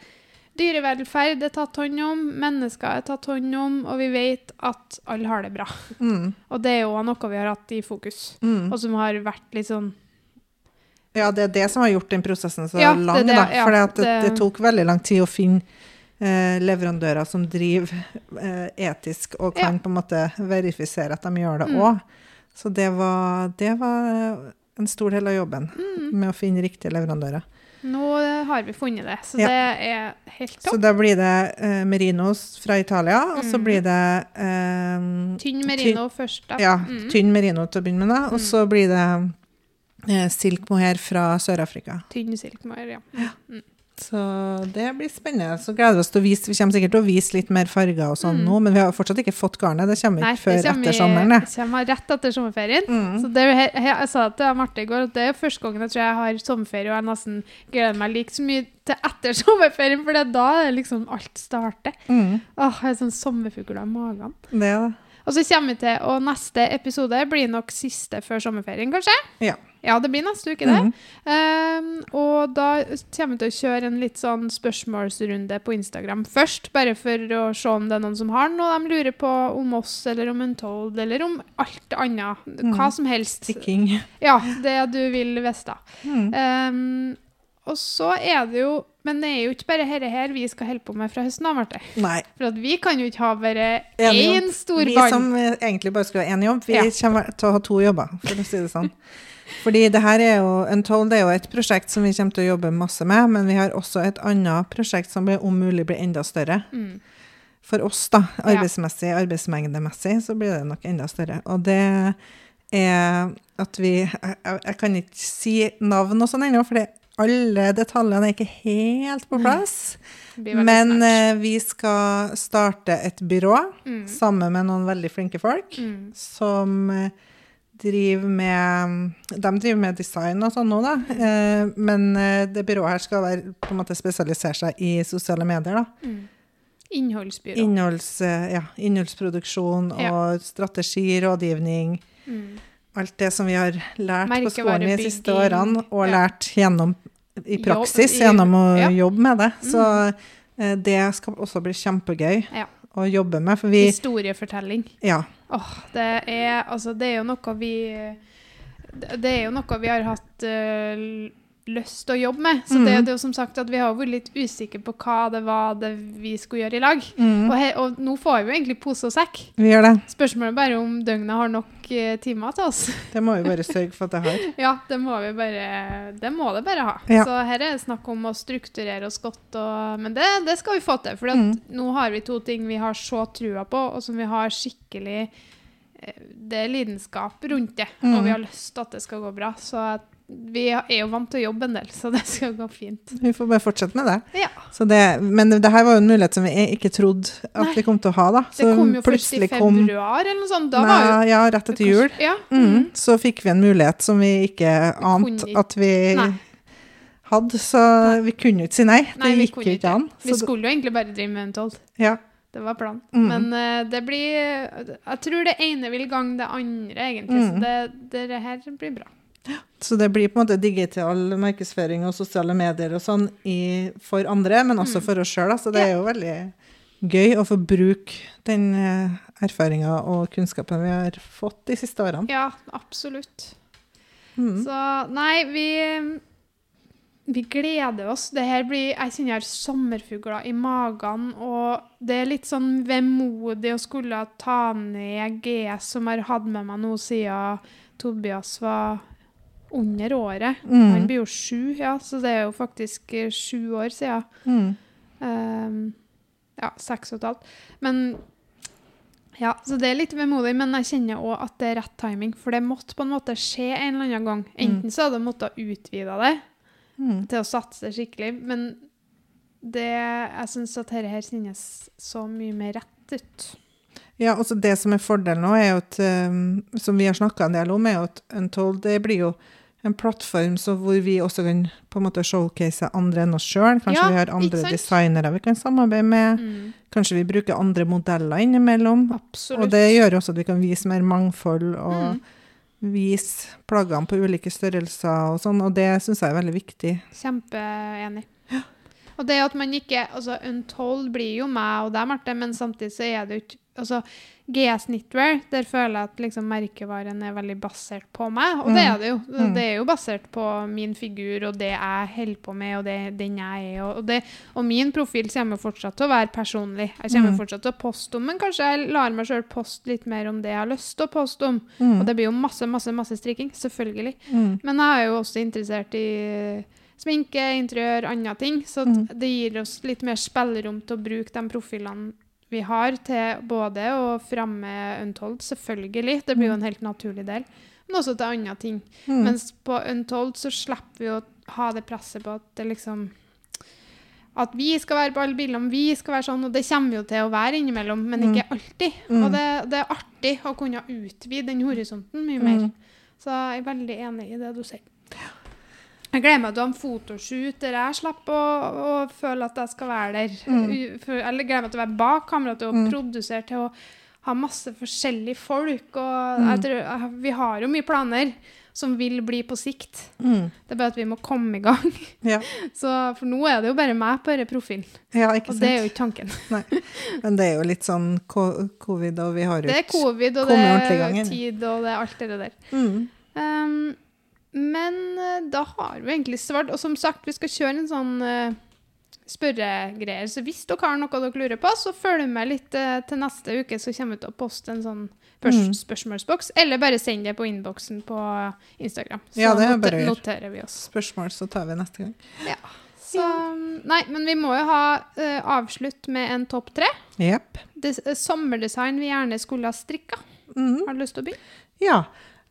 [SPEAKER 1] dyrevelferd er tatt hånd om, mennesker er tatt hånd om, og vi vet at alle har det bra.
[SPEAKER 2] Mm.
[SPEAKER 1] Og det er jo noe vi har hatt i fokus,
[SPEAKER 2] Mm.
[SPEAKER 1] og som har vært litt sånn
[SPEAKER 2] Ja, det er det som har gjort den prosessen så
[SPEAKER 1] Ja, det
[SPEAKER 2] lang.
[SPEAKER 1] det,
[SPEAKER 2] da. For ja,
[SPEAKER 1] det-
[SPEAKER 2] det tok veldig lang tid å finne eh, leverandører som driver eh, etisk og kan
[SPEAKER 1] Ja.
[SPEAKER 2] på en måte verifisere at de gjør det
[SPEAKER 1] Mm.
[SPEAKER 2] Så det var, det var en stor del av jobben
[SPEAKER 1] mm,
[SPEAKER 2] med å finne riktige leverandører.
[SPEAKER 1] Nå har vi funnet det, så
[SPEAKER 2] Ja.
[SPEAKER 1] det er helt topp.
[SPEAKER 2] Så da blir det eh, merinos fra Italia, og så
[SPEAKER 1] Mm.
[SPEAKER 2] blir det eh,
[SPEAKER 1] Tynn merino først, da.
[SPEAKER 2] Ja,
[SPEAKER 1] Mm.
[SPEAKER 2] tynn merino til å begynne med. Og
[SPEAKER 1] Mm.
[SPEAKER 2] så blir det eh, silk mohair fra Sør-Afrika.
[SPEAKER 1] Tynn silkemør, ja.
[SPEAKER 2] Så det blir spennende. Så gleder vi oss til å vise Vi kommer sikkert til å vise litt mer farger og sånn
[SPEAKER 1] Mm.
[SPEAKER 2] nå, men vi har fortsatt ikke fått garnet. Det kommer ikke før
[SPEAKER 1] kommer
[SPEAKER 2] etter sommeren, det.
[SPEAKER 1] kommer rett etter sommerferien.
[SPEAKER 2] Mm.
[SPEAKER 1] Så det, er he- jeg sa det til Marte i går, at det er første gangen jeg tror jeg har sommerferie, og jeg nesten gleder meg like så mye til etter sommerferien, for det er da liksom alt starter.
[SPEAKER 2] Mm.
[SPEAKER 1] Åh, jeg er sånn sommerfugler i magen.
[SPEAKER 2] Det er det.
[SPEAKER 1] Og så kommer vi til, og neste episode blir nok siste før sommerferien, kanskje?
[SPEAKER 2] Ja.
[SPEAKER 1] Ja, det blir neste uke, det.
[SPEAKER 2] Mm.
[SPEAKER 1] Um, og da kommer vi til å kjøre en litt sånn spørsmålsrunde på Instagram først, bare for å se om det er noen som har noe de lurer på om oss, eller om Untold, eller om alt annet. Hva
[SPEAKER 2] Mm.
[SPEAKER 1] som helst.
[SPEAKER 2] Stikking.
[SPEAKER 1] Ja, det du vil vite.
[SPEAKER 2] Mm.
[SPEAKER 1] Um, og så er det jo Men det er jo ikke bare dette her vi skal holde på med fra høsten av, Marte. For vi kan jo ikke ha bare én stor
[SPEAKER 2] Vi som egentlig bare skulle ha én jobb, vi
[SPEAKER 1] Ja.
[SPEAKER 2] kommer til å ha to jobber, for å si det sånn. Fordi det her er jo, Untold er jo et prosjekt som vi kommer til å jobbe masse med, men vi har også et annet prosjekt som blir, om mulig blir enda større.
[SPEAKER 1] Mm.
[SPEAKER 2] For oss, da, arbeidsmessig, arbeidsmengdemessig, så blir det nok enda større. Og det er at vi Jeg, jeg, kan ikke si navn og sånn ennå, for det- alle detaljene er ikke helt på plass. Men
[SPEAKER 1] snart.
[SPEAKER 2] eh, vi skal starte et byrå
[SPEAKER 1] Mm.
[SPEAKER 2] sammen med noen veldig flinke folk
[SPEAKER 1] Mm.
[SPEAKER 2] som eh, driver med De driver med design og sånn nå, da. Eh, Men eh, det byrået her skal være, på en måte spesialisere seg i sosiale medier, da.
[SPEAKER 1] Mm. Innholdsbyrå.
[SPEAKER 2] Innholds, eh, ja, innholdsproduksjon
[SPEAKER 1] Ja.
[SPEAKER 2] og strategi, rådgivning.
[SPEAKER 1] Mm.
[SPEAKER 2] Alt det som vi har lært på skolen de siste årene, og
[SPEAKER 1] ja.
[SPEAKER 2] lært gjennom i
[SPEAKER 1] Jobb-
[SPEAKER 2] praksis
[SPEAKER 1] i-
[SPEAKER 2] gjennom å
[SPEAKER 1] ja.
[SPEAKER 2] Jobbe med det. Så mm. det skal også bli kjempegøy
[SPEAKER 1] Ja.
[SPEAKER 2] Å jobbe med, for vi
[SPEAKER 1] Historiefortelling.
[SPEAKER 2] Ja.
[SPEAKER 1] Åh, det er Altså, det er jo noe vi Det er jo noe vi har hatt eh, lyst til å jobbe med. Så det,
[SPEAKER 2] Mhm.
[SPEAKER 1] det er jo som sagt at vi har vært litt usikre på hva det var det vi skulle gjøre i lag.
[SPEAKER 2] Mm.
[SPEAKER 1] Og, he, og nå får vi jo egentlig pose og sekk.
[SPEAKER 2] Vi gjør det.
[SPEAKER 1] Spørsmålet er bare om døgnet har nok eh, timer til oss.
[SPEAKER 2] Det må vi bare sørge for at det har.
[SPEAKER 1] ja, det må vi bare Det må det bare ha.
[SPEAKER 2] Ja.
[SPEAKER 1] Så her er det snakk om å strukturere oss godt, og, men det, det skal vi få til. For
[SPEAKER 2] Mm.
[SPEAKER 1] nå har vi to ting vi har så trua på, og som vi har skikkelig eh, Det er lidenskap rundt det,
[SPEAKER 2] Mm.
[SPEAKER 1] og vi har lyst til at det skal gå bra. Så at vi er jo vant til å jobbe en del, så det skal gå fint.
[SPEAKER 2] Vi får bare fortsette med det.
[SPEAKER 1] Ja.
[SPEAKER 2] Så det men det her var jo en mulighet som vi ikke trodde at
[SPEAKER 1] Nei.
[SPEAKER 2] vi kom til å ha. da.
[SPEAKER 1] Det kom jo først i februar eller noe sånt. Da var jo
[SPEAKER 2] ja, rett etter jul.
[SPEAKER 1] Ja.
[SPEAKER 2] Mm. Så fikk vi en mulighet som vi ikke ante at vi
[SPEAKER 1] Nei.
[SPEAKER 2] hadde, så vi kunne ikke si nei. Det
[SPEAKER 1] Nei,
[SPEAKER 2] gikk jo ikke an.
[SPEAKER 1] Vi skulle jo egentlig bare drive med Untold.
[SPEAKER 2] ja.
[SPEAKER 1] Det var planen.
[SPEAKER 2] Mm.
[SPEAKER 1] Men uh, det blir Jeg tror det ene vil gange det andre, egentlig. Så
[SPEAKER 2] Mm.
[SPEAKER 1] det, det her blir bra.
[SPEAKER 2] Så det blir på en måte digital markedsføring og sosiale medier og sånn i, for andre, men også
[SPEAKER 1] Mm.
[SPEAKER 2] for oss sjøl. Så det er jo veldig gøy å få bruke den uh, erfaringa og kunnskapen vi har fått de siste årene.
[SPEAKER 1] Ja, absolutt.
[SPEAKER 2] Mm.
[SPEAKER 1] Så nei, vi vi gleder oss. Det her blir, Jeg kjenner jeg har sommerfugler i magen, og det er litt sånn vemodig å skulle ta ned G, som jeg har hatt med meg nå siden Tobias var under året.
[SPEAKER 2] Mm.
[SPEAKER 1] Han blir jo sju, ja, så det er jo faktisk eh, sju år siden.
[SPEAKER 2] Mm.
[SPEAKER 1] Um, ja, seks og et halvt. Men ja, så det er litt vemodig, men jeg kjenner òg at det er rett timing. For det måtte på en måte skje en eller annen gang. Enten så hadde jeg måttet utvide det
[SPEAKER 2] Mm.
[SPEAKER 1] til å satse skikkelig, men det, jeg syns at dette her kjennes så mye mer rett ut.
[SPEAKER 2] Ja, altså det som er fordelen nå, er jo at, um, som vi har snakka en del om, er jo at Untold det blir jo en plattform så hvor vi også kan på en måte showcase andre enn oss sjøl. Kanskje
[SPEAKER 1] Ja,
[SPEAKER 2] vi har andre designere vi kan samarbeide med.
[SPEAKER 1] Mm,
[SPEAKER 2] Kanskje vi bruker andre modeller innimellom.
[SPEAKER 1] absolutt.
[SPEAKER 2] Og det gjør også at vi kan vise mer mangfold og
[SPEAKER 1] Mm.
[SPEAKER 2] vise plaggene på ulike størrelser og sånn, og det syns jeg er veldig viktig.
[SPEAKER 1] Kjempeenig. Og det at man ikke Altså, Untold blir jo meg og deg, Marte, men samtidig så er det jo ikke Altså, GS Knitwear, der føler jeg at liksom merkevaren er veldig basert på meg, og det
[SPEAKER 2] Mm.
[SPEAKER 1] er det jo.
[SPEAKER 2] Mm.
[SPEAKER 1] Det er jo basert på min figur og det jeg holder på med, og det, den jeg er. Og, og, det, og min profil kommer fortsatt til å være personlig. Jeg kommer
[SPEAKER 2] Mm.
[SPEAKER 1] fortsatt til å poste om, men kanskje jeg lar meg sjøl poste litt mer om det jeg har lyst til å poste om.
[SPEAKER 2] Mm.
[SPEAKER 1] Og det blir jo masse, masse, masse strikking, selvfølgelig.
[SPEAKER 2] Mm.
[SPEAKER 1] Men jeg er jo også interessert i sminke, interiør, andre ting. Så
[SPEAKER 2] Mm.
[SPEAKER 1] det gir oss litt mer spillerom til å bruke de profilene vi har, til både å fremme Untold, selvfølgelig. Det blir jo en helt naturlig del. Men også til andre ting.
[SPEAKER 2] Mm.
[SPEAKER 1] Mens på Untold så slipper vi å ha det presset på at det liksom At vi skal være på alle bildene, vi skal være sånn, og det kommer vi jo til å være innimellom, men
[SPEAKER 2] Mm.
[SPEAKER 1] ikke alltid.
[SPEAKER 2] Mm.
[SPEAKER 1] Og det, det er artig å kunne utvide den horisonten mye mer.
[SPEAKER 2] Mm.
[SPEAKER 1] Så jeg er veldig enig i det du sier. Jeg gleder meg til å ha en fotoshoot der jeg slipper å, å føle at jeg skal være der.
[SPEAKER 2] Mm.
[SPEAKER 1] For- Eller gleder meg til å være bak kamera, til å
[SPEAKER 2] Mm.
[SPEAKER 1] produsere, til å ha masse forskjellige folk. Og
[SPEAKER 2] Mm.
[SPEAKER 1] jeg tror, jeg- vi har jo mye planer som vil bli på sikt.
[SPEAKER 2] Mm.
[SPEAKER 1] Det er bare at vi må komme i gang.
[SPEAKER 2] Ja.
[SPEAKER 1] Så For nå er det jo bare meg på denne profilen,
[SPEAKER 2] ja, ikke
[SPEAKER 1] og
[SPEAKER 2] sant.
[SPEAKER 1] det er jo ikke tanken.
[SPEAKER 2] Men det er jo litt sånn covid, og vi har jo
[SPEAKER 1] Det er
[SPEAKER 2] ikke
[SPEAKER 1] covid, og det
[SPEAKER 2] kommer ordentlig i gang
[SPEAKER 1] er tid, og det er alt det der.
[SPEAKER 2] mm.
[SPEAKER 1] Um, men eh, da har vi egentlig svart. Og som sagt, vi skal kjøre en sånn uh, spørregreier. Så hvis dere har noe dere lurer på, så følg med litt uh, til neste uke, så kommer vi til å poste en sånn
[SPEAKER 2] Mm.
[SPEAKER 1] spørsmålsboks. Eller bare send det på innboksen på Instagram. Så
[SPEAKER 2] Ja, det er bare
[SPEAKER 1] noterer vi oss.
[SPEAKER 2] spørsmål, så tar vi neste gang.
[SPEAKER 1] Ja. Så, nei, men vi må jo ha uh, avslutt med en topp tre.
[SPEAKER 2] Yep.
[SPEAKER 1] Des, sommerdesign vi gjerne skulle ha strikka.
[SPEAKER 2] Mm.
[SPEAKER 1] Har du lyst til å begynne?
[SPEAKER 2] Ja.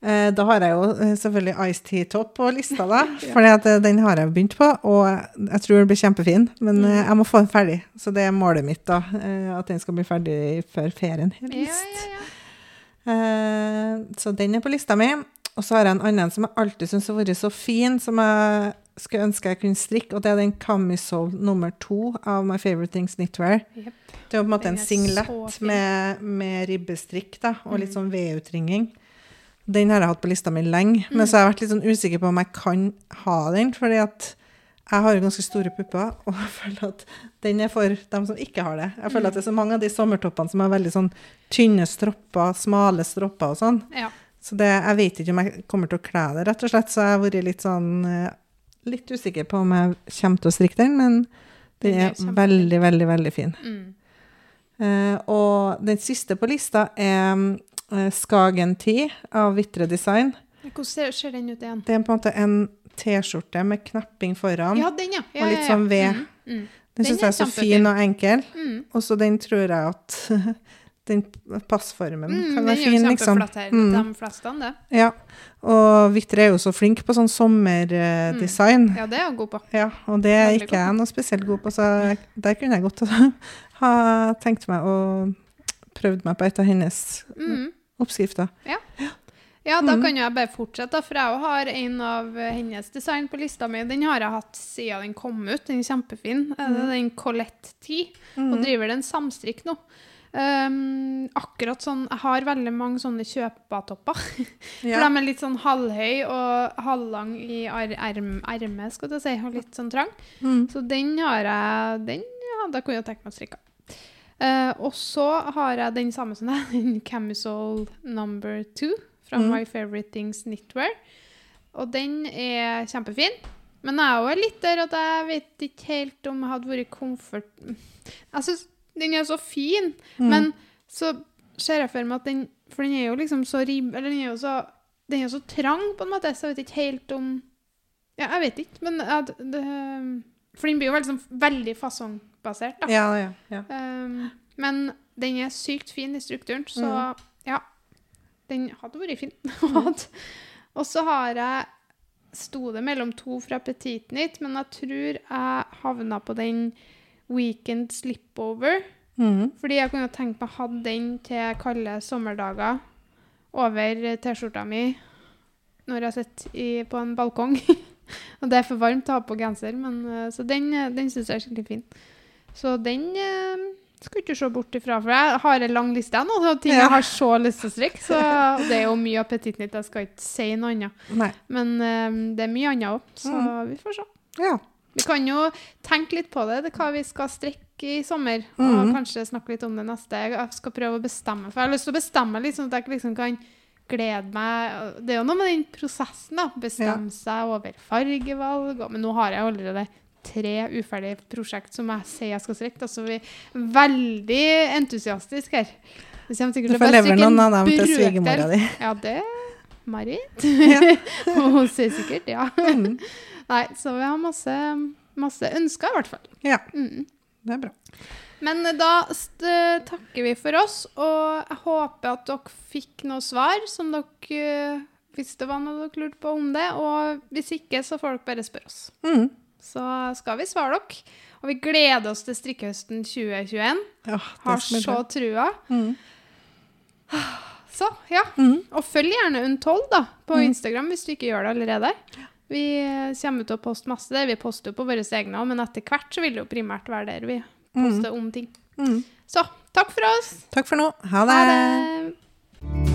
[SPEAKER 2] Eh, da har jeg jo eh, selvfølgelig Ice Tea Top på lista, da. For den har jeg begynt på, og jeg tror den blir kjempefin. Men
[SPEAKER 1] Mm.
[SPEAKER 2] eh, jeg må få den ferdig. Så det er målet mitt, da. eh, at den skal bli ferdig før ferien. Helst.
[SPEAKER 1] ja, ja.
[SPEAKER 2] ja. så den er på lista mi. Og så har jeg en annen som jeg alltid syns har vært så fin, som jeg skulle ønske jeg kunne strikke, og det er den Camisole nummer to av My Favorite Things Knitwear.
[SPEAKER 1] Yep.
[SPEAKER 2] Det er på en måte en singlet med, med ribbestrikk da, og litt
[SPEAKER 1] Mm.
[SPEAKER 2] sånn V-utringing. Den har jeg hatt på lista mi lenge, men så har jeg vært litt sånn usikker på om jeg kan ha den, fordi at jeg har jo ganske store pupper, og jeg føler at den er for dem som ikke har det. Jeg føler at det er så mange av de sommertoppene som har veldig sånn tynne stropper, smale stropper og sånn.
[SPEAKER 1] Ja.
[SPEAKER 2] Så det, jeg vet ikke om jeg kommer til å kle det, rett og slett. Så jeg har vært litt sånn eh, litt usikker på om jeg kommer til å strikke den, men den
[SPEAKER 1] Den er
[SPEAKER 2] er veldig, veldig, veldig fin.
[SPEAKER 1] Mm.
[SPEAKER 2] Uh, og den siste på lista er eh, Skagen 10 av Vitre Design.
[SPEAKER 1] Hvordan ser, ser den ut igjen?
[SPEAKER 2] Det er på en måte en T-skjorte med knapping foran.
[SPEAKER 1] Ja, den, ja. ja
[SPEAKER 2] Og litt sånn ved.
[SPEAKER 1] Mm, mm.
[SPEAKER 2] den
[SPEAKER 1] den
[SPEAKER 2] syns jeg er så fin og enkel.
[SPEAKER 1] Mm.
[SPEAKER 2] Og så den tror jeg at den passformen
[SPEAKER 1] Mm,
[SPEAKER 2] kan være fin, liksom.
[SPEAKER 1] kjempeflatterende,
[SPEAKER 2] Mm.
[SPEAKER 1] de fleste, det.
[SPEAKER 2] Ja. Og Vitre er jo så flink på sånn sommerdesign.
[SPEAKER 1] Ja, det er jeg god på.
[SPEAKER 2] Ja, og det er ikke jeg noe spesielt god på, så der kunne jeg godt ha tenkt meg å prøvd meg på et av hennes
[SPEAKER 1] Mm.
[SPEAKER 2] oppskrifter.
[SPEAKER 1] Ja, da
[SPEAKER 2] Mm.
[SPEAKER 1] kan jeg bare fortsette, for jeg har en av hennes design på lista mi. Den har jeg hatt siden den kom ut. Den er kjempefin. Eh, Det er den Colette 10, og driver den samstrikk nå. Um, akkurat sånn Jeg har veldig mange sånne kjøpatopper. For
[SPEAKER 2] Ja.
[SPEAKER 1] de er litt sånn halvhøy og halvlang i erm ermet, skal jeg si, og litt sånn trang.
[SPEAKER 2] Mm.
[SPEAKER 1] Så den har jeg Den ja, kunne jeg tenkt meg å strikke. Eh, og så har jeg den samme som deg, den Camisole number two fra
[SPEAKER 2] Mm.
[SPEAKER 1] My Favorite Things Knitwear. Og den er kjempefin. Men jeg er jo litt der at jeg vet ikke helt om jeg hadde vært komfort... Jeg syns den er så fin,
[SPEAKER 2] Mm.
[SPEAKER 1] men så ser jeg for meg at den For den er jo liksom så rib... Eller den er jo så Den er så trang, på en måte, så jeg vet ikke helt om Ja, jeg vet ikke, men at det, For den blir jo veldig, sånn, fasongbasert, da.
[SPEAKER 2] Ja, ja, ja.
[SPEAKER 1] Um, men den er sykt fin i strukturen, så
[SPEAKER 2] Mm.
[SPEAKER 1] ja. Den hadde vært fin å. Og så har jeg Sto det mellom to fra Petit Knit, men jeg tror jeg havna på den Weekend Slipover.
[SPEAKER 2] Mm.
[SPEAKER 1] Fordi jeg kunne tenkt meg å ha den til kalde sommerdager over T-skjorta mi når jeg sitter i, på en balkong. og det er for varmt å ha på genser, men, eh, så den, eh, den syns jeg er skikkelig fin. Så den eh, skal ikke se bort ifra, for jeg har en lang liste nå, av ting
[SPEAKER 2] Ja.
[SPEAKER 1] jeg har så lyst til å strikke. Så det er jo mye appetitt nytt, jeg skal ikke si noe annet.
[SPEAKER 2] Nei.
[SPEAKER 1] Men eh, det er mye annet òg, så
[SPEAKER 2] Mm.
[SPEAKER 1] vi får se.
[SPEAKER 2] Ja.
[SPEAKER 1] Vi kan jo tenke litt på det, det hva vi skal strikke i sommer. Og
[SPEAKER 2] mm.
[SPEAKER 1] kanskje snakke litt om det neste. Jeg skal prøve å bestemme, for jeg har lyst til å bestemme litt, sånn at jeg liksom kan glede meg. Det er jo noe med den prosessen, da. Bestemme seg over fargevalg. Men nå har jeg allerede tre uferdige prosjekt som jeg sier jeg skal strikke. Altså vi er veldig entusiastiske her. Det kommer sikkert
[SPEAKER 2] Du
[SPEAKER 1] til å
[SPEAKER 2] får
[SPEAKER 1] bare en
[SPEAKER 2] noen av dem til
[SPEAKER 1] brøkdel.
[SPEAKER 2] svigermora di.
[SPEAKER 1] Ja, det Marit.
[SPEAKER 2] Ja.
[SPEAKER 1] Hun sier sikkert ja.
[SPEAKER 2] Mm.
[SPEAKER 1] Nei, så vi har masse, masse ønsker, i hvert fall.
[SPEAKER 2] ja,
[SPEAKER 1] Mm.
[SPEAKER 2] det er bra.
[SPEAKER 1] Men da st takker vi for oss, og jeg håper at dere fikk noe svar som dere eh, Hvis det var noe dere lurte på om det. Og hvis ikke, så får dere bare spørre oss.
[SPEAKER 2] Mm.
[SPEAKER 1] Så skal vi svare dere. Og vi gleder oss til strikkehøsten 2021.
[SPEAKER 2] Ja,
[SPEAKER 1] Har så trua.
[SPEAKER 2] Mm.
[SPEAKER 1] Så, ja.
[SPEAKER 2] Mm.
[SPEAKER 1] Og følg gjerne Untold da, på
[SPEAKER 2] Mm.
[SPEAKER 1] Instagram hvis du ikke gjør det allerede. Vi kommer til å poste masse der. Vi poster jo på våre egne òg, men etter hvert så vil det jo primært være der vi poster om ting.
[SPEAKER 2] Mm.
[SPEAKER 1] Så takk for oss.
[SPEAKER 2] Takk for nå. Ha det.
[SPEAKER 1] Ha det.